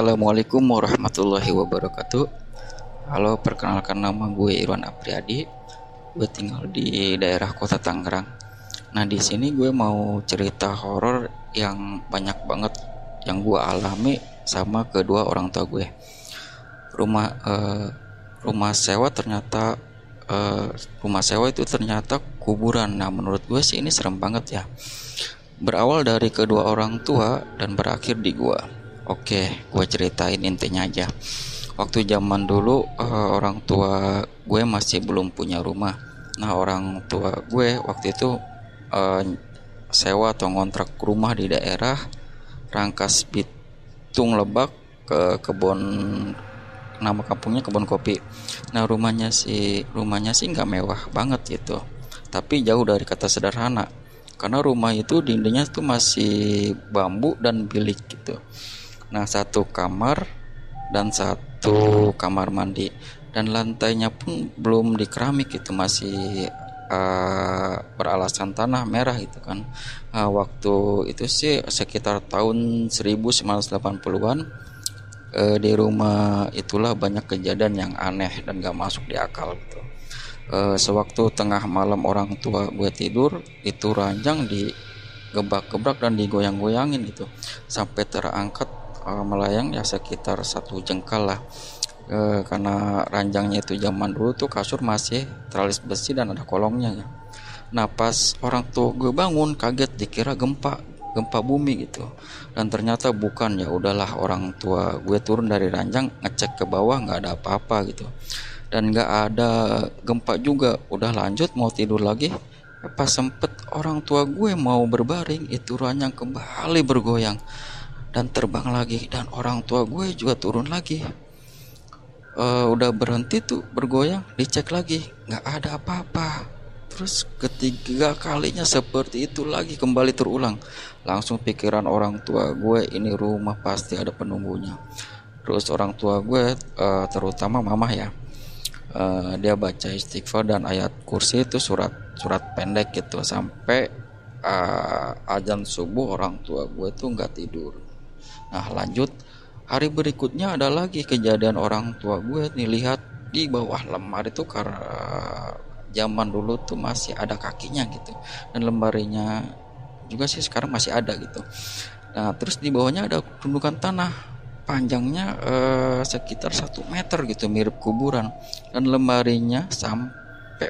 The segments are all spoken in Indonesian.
Assalamualaikum warahmatullahi wabarakatuh. Halo, perkenalkan nama gue Irwan Apriadi. Gue tinggal di daerah Kota Tangerang. Nah, di sini gue mau cerita horor yang banyak banget yang gue alami sama kedua orang tua gue. Rumah eh, rumah sewa ternyata eh, rumah sewa itu ternyata kuburan. Nah, menurut gue sih ini serem banget ya. Berawal dari kedua orang tua dan berakhir di gua. Oke, gue ceritain intinya aja. Waktu zaman dulu uh, orang tua gue masih belum punya rumah. Nah orang tua gue waktu itu uh, sewa atau ngontrak rumah di daerah Rangkas Bitung Lebak ke kebun nama kampungnya kebun kopi. Nah rumahnya sih rumahnya sih nggak mewah banget gitu, tapi jauh dari kata sederhana. Karena rumah itu dindingnya tuh masih bambu dan bilik gitu. Nah, satu kamar dan satu kamar mandi dan lantainya pun belum di keramik itu masih uh, beralasan tanah merah gitu kan. Uh, waktu itu sih sekitar tahun 1980-an uh, di rumah itulah banyak kejadian yang aneh dan gak masuk di akal gitu. Uh, sewaktu tengah malam orang tua gue tidur itu ranjang digebrak-gebrak dan digoyang-goyangin gitu sampai terangkat uh, melayang ya sekitar satu jengkal lah. Uh, karena ranjangnya itu zaman dulu tuh kasur masih teralis besi dan ada kolongnya ya. Nah pas orang tua gue bangun kaget dikira gempa gempa bumi gitu. Dan ternyata bukan ya udahlah orang tua gue turun dari ranjang ngecek ke bawah nggak ada apa-apa gitu. Dan nggak ada gempa juga. Udah lanjut mau tidur lagi pas sempet orang tua gue mau berbaring itu ranjang kembali bergoyang dan terbang lagi. Dan orang tua gue juga turun lagi. Uh, udah berhenti tuh bergoyang dicek lagi. Nggak ada apa-apa. Terus ketiga kalinya seperti itu lagi kembali terulang. Langsung pikiran orang tua gue ini rumah pasti ada penunggunya. Terus orang tua gue uh, terutama mama ya uh, dia baca istighfar dan ayat kursi itu surat surat pendek gitu. Sampai uh, azan subuh orang tua gue tuh nggak tidur nah lanjut. Hari berikutnya ada lagi kejadian orang tua gue nih lihat di bawah lemari itu karena zaman dulu tuh masih ada kakinya gitu. Dan lemarinya juga sih sekarang masih ada gitu. Nah terus di bawahnya ada gundukan tanah. Panjangnya eh, sekitar satu meter gitu mirip kuburan. Dan lemarinya sampai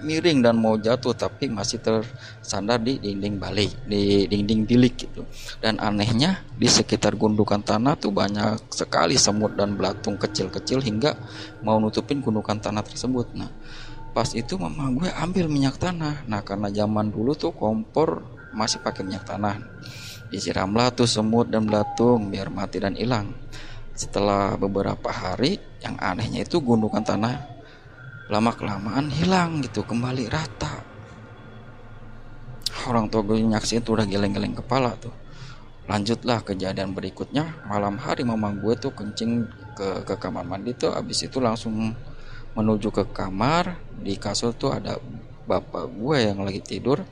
miring dan mau jatuh tapi masih tersandar di dinding balik di dinding bilik gitu. Dan anehnya di sekitar gundukan tanah tuh banyak sekali semut dan belatung kecil-kecil hingga mau nutupin gundukan tanah tersebut. Nah pas itu mama gue ambil minyak tanah. Nah karena zaman dulu tuh kompor masih pakai minyak tanah. Disiramlah tuh semut dan belatung biar mati dan hilang. Setelah beberapa hari yang anehnya itu gundukan tanah lama kelamaan hilang gitu kembali rata. Orang tua gue nyaksiin tuh udah geleng-geleng kepala tuh. Lanjutlah kejadian berikutnya. Malam hari mama gue tuh kencing ke ke kamar mandi tuh. Abis itu langsung menuju ke kamar. Di kasur tuh ada bapak gue yang lagi tidur.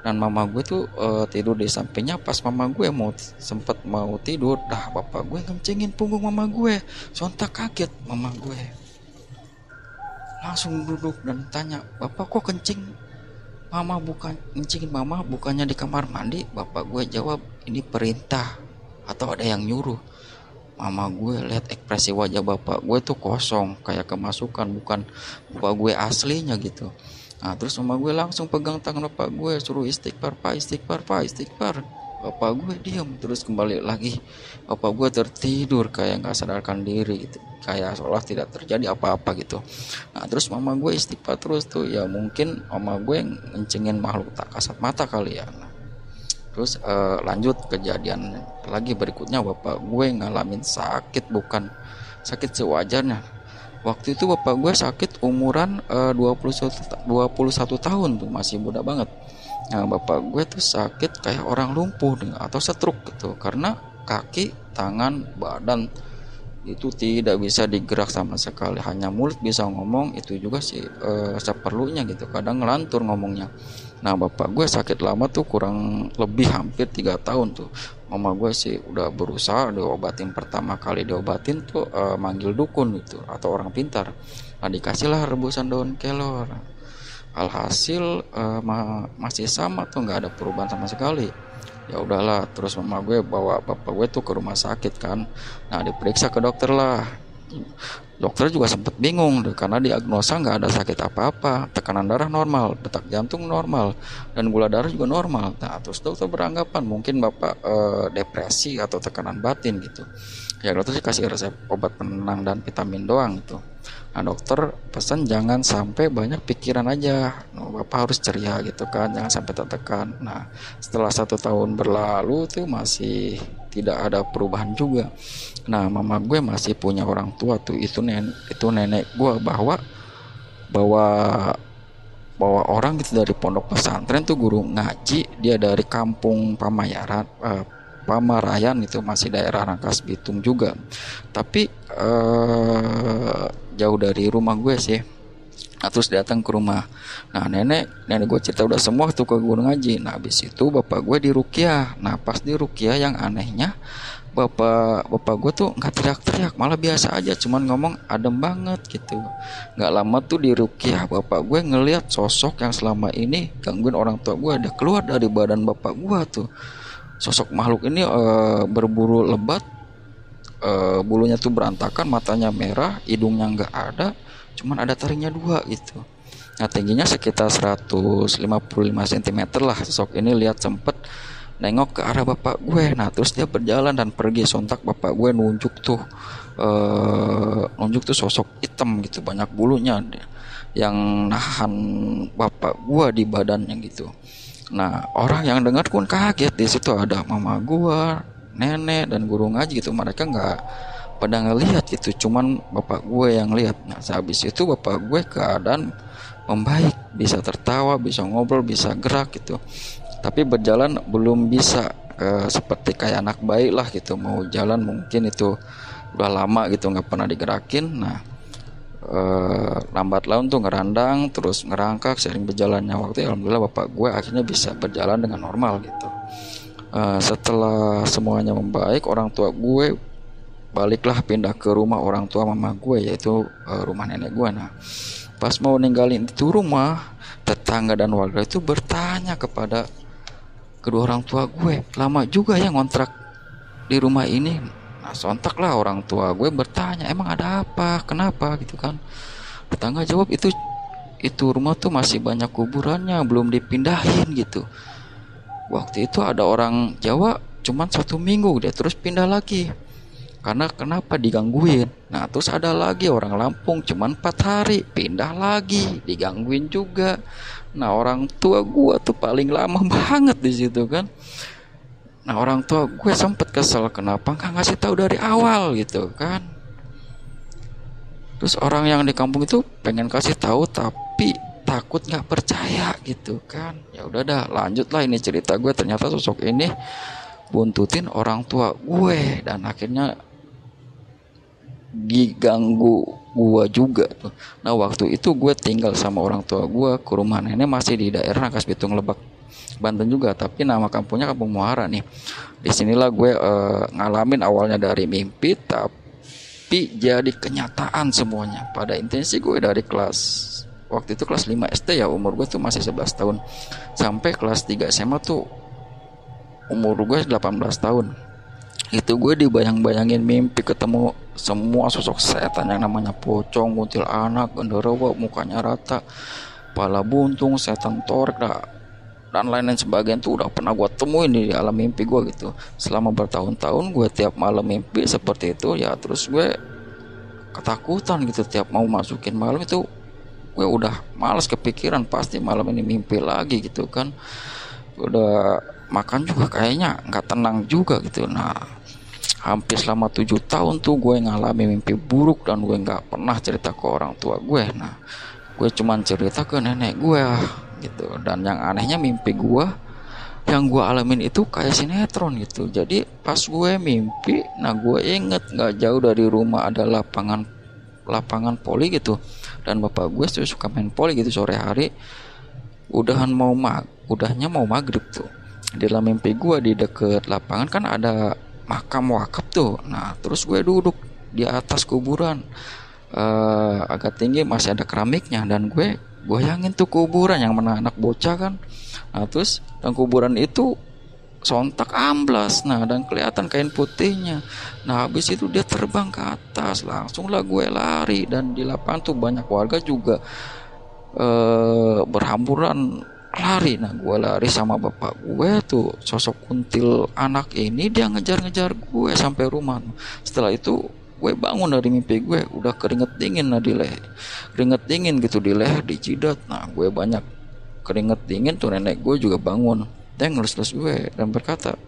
Dan mama gue tuh uh, tidur di sampingnya. Pas mama gue mau sempet mau tidur dah bapak gue kencingin punggung mama gue. Sontak kaget mama gue langsung duduk dan tanya bapak kok kencing? Mama bukan kencingin mama bukannya di kamar mandi? Bapak gue jawab ini perintah atau ada yang nyuruh. Mama gue lihat ekspresi wajah bapak gue tuh kosong kayak kemasukan bukan bapak gue aslinya gitu. Nah terus mama gue langsung pegang tangan bapak gue suruh istighfar pak istighfar pak istighfar bapak gue diam terus kembali lagi. Bapak gue tertidur kayak nggak sadarkan diri gitu. Kayak seolah tidak terjadi apa-apa gitu. Nah terus mama gue istighfar terus tuh. Ya mungkin mama gue ngencengin makhluk tak kasat mata kali ya. Nah, terus uh, lanjut kejadian lagi berikutnya. Bapak gue ngalamin sakit bukan sakit sewajarnya. Waktu itu bapak gue sakit umuran uh, 21 21 tahun tuh masih muda banget nah bapak gue tuh sakit kayak orang lumpuh atau setruk gitu karena kaki tangan badan itu tidak bisa digerak sama sekali hanya mulut bisa ngomong itu juga sih uh, seperlunya gitu kadang ngelantur ngomongnya Nah bapak gue sakit lama tuh kurang lebih hampir tiga tahun tuh. Mama gue sih udah berusaha diobatin pertama kali diobatin tuh uh, manggil dukun itu atau orang pintar. Nah dikasihlah rebusan daun kelor. Alhasil uh, ma masih sama tuh nggak ada perubahan sama sekali. Ya udahlah, terus mama gue bawa bapak gue tuh ke rumah sakit kan. Nah diperiksa ke dokter lah. Dokter juga sempat bingung deh, karena diagnosa nggak ada sakit apa-apa. Tekanan darah normal detak jantung normal dan gula darah juga normal. Nah terus dokter beranggapan mungkin bapak e, depresi atau tekanan batin gitu. Ya dokter sih kasih resep obat penenang dan vitamin doang gitu Nah dokter pesan jangan sampai banyak pikiran aja. Nah, bapak harus ceria gitu kan, jangan sampai tertekan. Nah setelah satu tahun berlalu tuh masih tidak ada perubahan juga. Nah mama gue masih punya orang tua tuh itu nenek itu nenek gue bahwa bahwa bahwa orang gitu dari pondok pesantren tuh guru ngaji dia dari kampung Pamayaran eh, Pamarayan itu masih daerah Rangkas Bitung juga. Tapi eh, jauh dari rumah gue sih. Nah, terus datang ke rumah. Nah nenek nenek gue cerita udah semua tuh ke guru ngaji nah habis itu bapak gue di Rukiah. Nah pas di Rukiah yang anehnya bapak bapak gue tuh nggak teriak-teriak malah biasa aja cuman ngomong adem banget gitu. Nggak lama tuh di Rukiah bapak gue ngelihat sosok yang selama ini gangguin orang tua gue ada keluar dari badan bapak gue tuh sosok makhluk ini uh, berburu lebat uh, bulunya tuh berantakan matanya merah hidungnya nggak ada cuman ada taringnya dua gitu. Nah tingginya sekitar 155 cm lah. Sosok ini lihat sempet nengok ke arah bapak gue. Nah terus dia berjalan dan pergi sontak bapak gue nunjuk tuh uh, nunjuk tuh sosok hitam gitu banyak bulunya yang nahan bapak gue di badannya gitu Nah orang yang dengar pun kaget di situ ada mama gua, nenek dan guru ngaji gitu. Mereka nggak pada ngelihat gitu, cuman bapak gue yang lihat. Nah sehabis itu bapak gue keadaan membaik, bisa tertawa, bisa ngobrol, bisa gerak gitu. Tapi berjalan belum bisa e, seperti kayak anak baik lah gitu. Mau jalan mungkin itu udah lama gitu nggak pernah digerakin. Nah uh, lambat laun tuh ngerandang terus ngerangkak sering berjalannya waktu alhamdulillah bapak gue akhirnya bisa berjalan dengan normal gitu. Uh, setelah semuanya membaik orang tua gue baliklah pindah ke rumah orang tua mama gue yaitu uh, rumah nenek gue. Nah pas mau ninggalin itu rumah tetangga dan warga itu bertanya kepada kedua orang tua gue. Lama juga ya ngontrak di rumah ini Nah sontak lah orang tua gue bertanya emang ada apa? Kenapa? Gitu kan. Tetangga jawab itu itu rumah tuh masih banyak kuburannya belum dipindahin gitu. Waktu itu ada orang Jawa cuman satu minggu dia terus pindah lagi. Karena kenapa digangguin? Nah terus ada lagi orang Lampung cuman empat hari pindah lagi digangguin juga. Nah orang tua gue tuh paling lama banget di situ kan Nah orang tua gue sempet kesel kenapa nggak ngasih tahu dari awal gitu kan. Terus orang yang di kampung itu pengen kasih tahu tapi takut nggak percaya gitu kan. Ya udah dah lanjutlah ini cerita gue ternyata sosok ini buntutin orang tua gue dan akhirnya diganggu gue juga tuh. Nah waktu itu gue tinggal sama orang tua gue ke rumah nenek masih di daerah Nakas Bitung Lebak Banten juga tapi nama kampungnya Kampung Muara nih. Di sinilah gue uh, ngalamin awalnya dari mimpi tapi jadi kenyataan semuanya. Pada intensi gue dari kelas waktu itu kelas 5 SD ya umur gue tuh masih 11 tahun. Sampai kelas 3 SMA tuh umur gue 18 tahun. Itu gue dibayang-bayangin mimpi ketemu semua sosok setan yang namanya pocong, kuntil anak, genderuwo, mukanya rata, pala buntung, setan torek, dan lain-lain sebagainya tuh udah pernah gue temuin di alam mimpi gue gitu. Selama bertahun-tahun gue tiap malam mimpi seperti itu ya terus gue ketakutan gitu tiap mau masukin malam itu gue udah males kepikiran pasti malam ini mimpi lagi gitu kan. Udah makan juga kayaknya nggak tenang juga gitu. Nah hampir selama tujuh tahun tuh gue ngalami mimpi buruk dan gue nggak pernah cerita ke orang tua gue nah gue cuman cerita ke nenek gue gitu. Dan yang anehnya mimpi gue yang gue alamin itu kayak sinetron gitu. Jadi pas gue mimpi nah gue inget nggak jauh dari rumah ada lapangan lapangan poli gitu. Dan bapak gue tuh suka main poli gitu sore hari. Udahan mau mag udahnya mau maghrib tuh. Di dalam mimpi gue di deket lapangan kan ada makam wakaf tuh. Nah terus gue duduk di atas kuburan. Uh, agak tinggi masih ada keramiknya dan gue goyangin tuh kuburan yang mana anak bocah kan. Nah terus dan kuburan itu sontak amblas. Nah dan kelihatan kain putihnya. Nah habis itu dia terbang ke atas. Langsung lah gue lari. Dan di lapangan tuh banyak warga juga eh, berhamburan lari. Nah gue lari sama bapak gue tuh. Sosok kuntil anak ini dia ngejar-ngejar gue sampai rumah. Setelah itu gue bangun dari mimpi gue udah keringet dingin nah di keringet dingin gitu di leher nah gue banyak keringet dingin tuh nenek gue juga bangun. Dia ngelus-ngelus gue dan berkata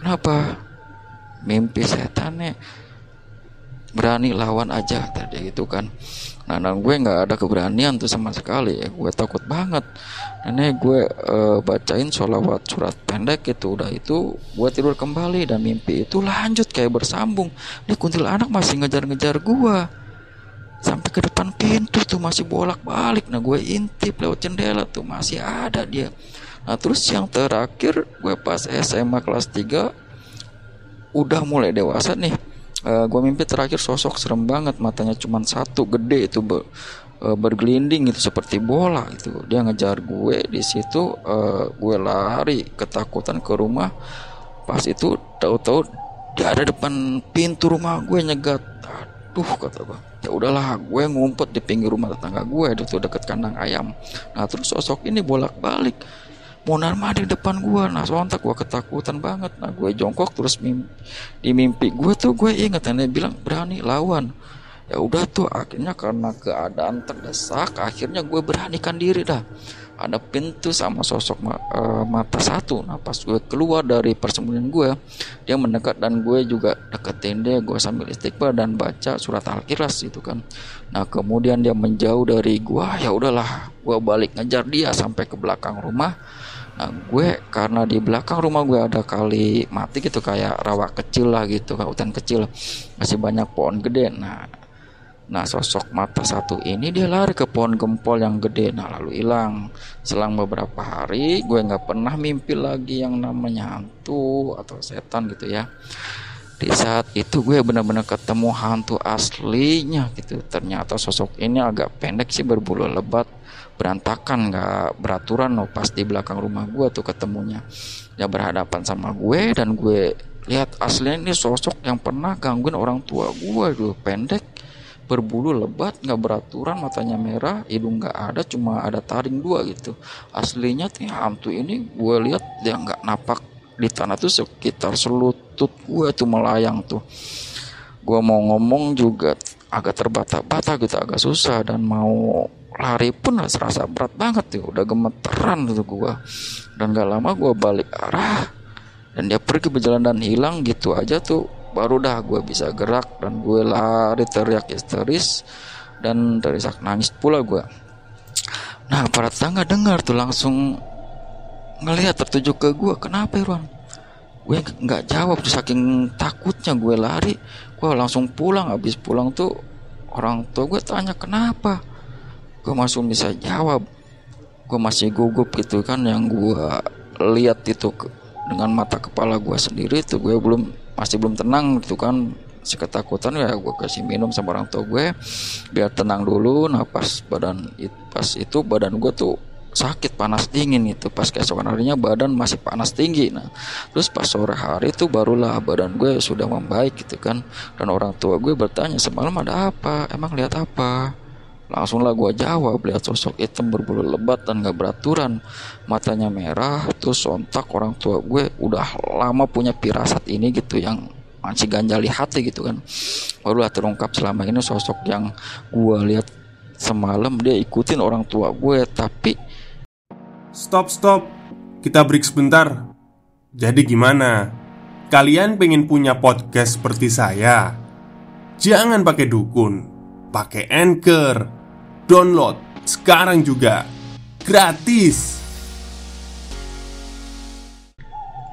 kenapa? Mimpi setannya berani lawan aja tadi gitu kan. Nah dan gue nggak ada keberanian tuh sama sekali. Ya gue takut banget. Nenek gue uh, bacain sholawat surat pendek itu. Udah itu gue tidur kembali dan mimpi itu lanjut kayak bersambung. Ini kuntil anak masih ngejar-ngejar gue. Sampai ke depan pintu tuh masih bolak-balik. Nah gue intip lewat jendela tuh masih ada dia. Nah terus yang terakhir gue pas SMA kelas 3 udah mulai dewasa nih uh, eh, gue mimpi terakhir sosok serem banget matanya cuma satu gede itu ber, uh, bergelinding itu seperti bola itu dia ngejar gue di situ uh, gue lari ketakutan ke rumah. Pas itu tahu-tahu dia ada depan pintu rumah gue nyegat. Aduh kata gue ya udahlah gue ngumpet di pinggir rumah tetangga gue itu deket kandang ayam. Nah terus sosok ini bolak mau di depan gue nah sontak gue ketakutan banget. Nah gue jongkok terus mimpi, di mimpi gue tuh gue inget nenek bilang berani lawan. Ya udah tuh akhirnya karena keadaan terdesak akhirnya gue beranikan diri dah. Ada pintu sama sosok uh, mata satu. Nah pas gue keluar dari persembunyian gue dia mendekat dan gue juga deketin dia gue sambil istighfar dan baca surat al-ikhlas itu kan. Nah kemudian dia menjauh dari gue ya udahlah gue balik ngejar dia sampai ke belakang rumah Nah gue karena di belakang rumah gue ada kali mati gitu kayak rawa kecil lah gitu kayak hutan kecil. Masih banyak pohon gede. Nah Nah sosok mata satu ini dia lari ke pohon gempol yang gede. Nah lalu hilang. Selang beberapa hari gue nggak pernah mimpi lagi yang namanya hantu atau setan gitu ya Di saat itu gue benar-benar ketemu hantu aslinya gitu. Ternyata sosok ini agak pendek sih berbulu lebat berantakan nggak beraturan loh pas di belakang rumah gue tuh ketemunya. Ya berhadapan sama gue dan gue lihat aslinya ini sosok yang pernah gangguin orang tua gue dulu pendek berbulu lebat nggak beraturan matanya merah hidung nggak ada cuma ada taring dua gitu. Aslinya nih hantu ini gue lihat dia nggak napak di tanah tuh sekitar selutut gue tuh melayang tuh. Gue mau ngomong juga agak terbata-bata gitu agak susah dan mau lari pun serasa berat banget tuh udah gemeteran gitu gua. Dan gak lama gua balik arah dan dia pergi berjalan dan hilang gitu aja tuh. Baru dah gue bisa gerak dan gue lari teriak histeris dan teriak nangis pula gue nah para tetangga dengar tuh langsung ngelihat tertuju ke gue kenapa Irwan gue nggak jawab tuh saking takutnya gue lari. Gue langsung pulang habis pulang tuh orang tua gue tanya kenapa? Gue masih bisa jawab. Gue masih gugup gitu kan yang gue lihat itu dengan mata kepala gue sendiri itu gue belum masih belum tenang gitu kan. Si ketakutan ya gue kasih minum sama orang tua gue biar tenang dulu. Nah pas badan pas itu badan gue tuh sakit panas dingin itu. Pas keesokan harinya badan masih panas tinggi. Nah terus pas sore hari itu barulah badan gue sudah membaik gitu kan. Dan orang tua gue bertanya semalam ada apa? Emang lihat apa? Langsunglah gue jawab lihat sosok hitam berbulu lebat dan gak beraturan. Matanya merah terus sontak orang tua gue udah lama punya pirasat ini gitu yang masih ganjali hati gitu kan. Barulah terungkap selama ini sosok yang gue lihat semalam dia ikutin orang tua gue tapi Stop, stop. Kita break sebentar. Jadi gimana? Kalian pengen punya podcast seperti saya? Jangan pakai dukun, pakai Anchor. Download sekarang juga. Gratis.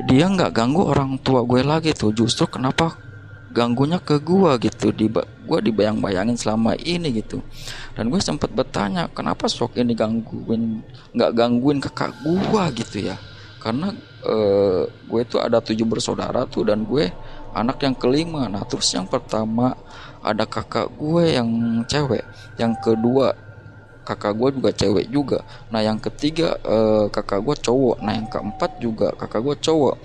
dia nggak ganggu orang tua gue lagi tuh justru kenapa ganggunya ke gua gitu di gua dibayang-bayangin selama ini gitu. Dan gue sempat bertanya kenapa sok ini gangguin nggak gangguin kakak gua gitu ya? Karena uh, gue tuh ada tujuh bersaudara tuh dan gue anak yang kelima. Nah terus yang pertama ada kakak gue yang cewek yang kedua kakak gue juga cewek juga. Nah yang ketiga uh, kakak gue cowok. Nah yang keempat juga kakak gue cowok.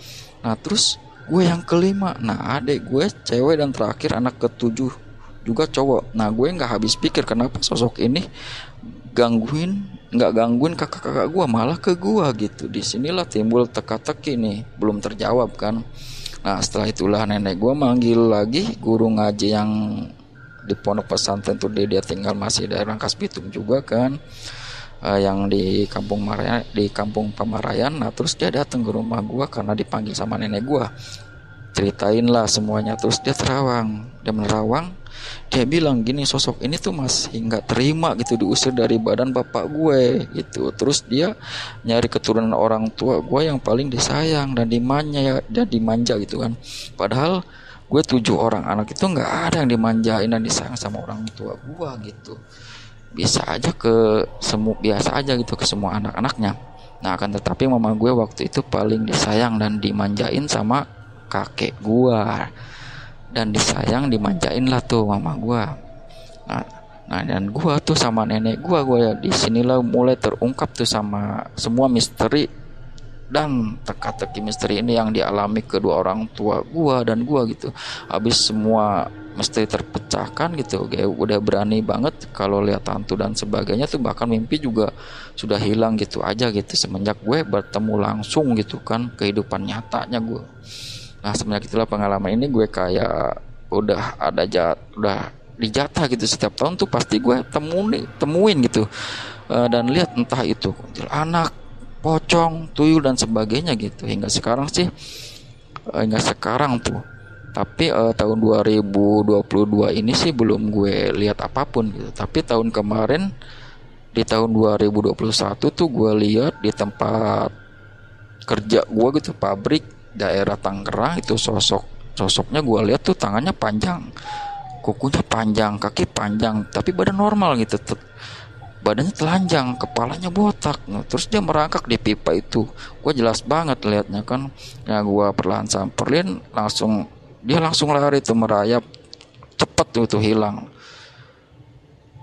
Nah terus gue yang kelima. Nah adik gue cewek dan terakhir anak ketujuh juga cowok. Nah gue nggak habis pikir kenapa sosok ini gangguin nggak gangguin kakak-kakak gue malah ke gue gitu. Di sinilah timbul teka-teki nih belum terjawab kan. Nah setelah itulah nenek gue manggil lagi guru ngaji yang di pondok pesantren tuh dia, dia tinggal masih daerah Rangkas Bitung juga kan. Uh, yang di kampung Maraya di kampung Pamarayan. Nah terus dia datang ke rumah gua karena dipanggil sama nenek gua. Ceritain lah semuanya terus dia terawang. Dia menerawang dia bilang gini sosok ini tuh masih nggak terima gitu diusir dari badan bapak gue gitu. Terus dia nyari keturunan orang tua gue yang paling disayang dan dimanja dan dimanja gitu kan. Padahal gue tujuh orang anak itu nggak ada yang dimanjain dan disayang sama orang tua gue gitu. Bisa aja ke semua biasa aja gitu ke semua anak-anaknya. Nah akan tetapi mama gue waktu itu paling disayang dan dimanjain sama kakek gue dan disayang dimanjain lah tuh mama gue nah Nah dan gue tuh sama nenek gue gue ya di sinilah mulai terungkap tuh sama semua misteri dan teka-teki misteri ini yang dialami kedua orang tua gua dan gua gitu. Habis semua misteri terpecahkan gitu kayak udah berani banget kalau lihat hantu dan sebagainya tuh bahkan mimpi juga sudah hilang gitu aja gitu semenjak gue bertemu langsung gitu kan kehidupan nyatanya gue nah semenjak itulah pengalaman ini gue kayak udah ada jat udah dijatah gitu setiap tahun tuh pasti gue temuin temuin gitu uh, dan lihat entah itu anak pocong, tuyul dan sebagainya gitu. Hingga sekarang sih eh, hingga sekarang tuh. Tapi uh, tahun 2022 ini sih belum gue lihat apa pun gitu. Tapi tahun kemarin di tahun 2021 tuh gue lihat di tempat kerja gue gitu pabrik daerah Tangerang itu sosok sosoknya gue lihat tuh tangannya panjang kukunya panjang kaki panjang tapi badan normal gitu badannya telanjang, kepalanya botak. Nah, terus dia merangkak di pipa itu. Gue jelas banget liatnya kan. Ya gue perlahan samperin, langsung dia langsung lari tuh merayap, cepet tuh tuh hilang.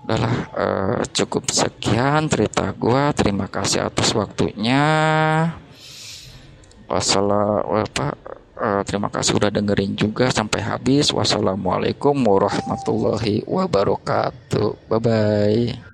Udahlah uh, cukup sekian cerita gue. Terima kasih atas waktunya. Wassalamualaikum. Uh, terima kasih udah dengerin juga sampai habis. Wassalamualaikum warahmatullahi wabarakatuh. Bye bye.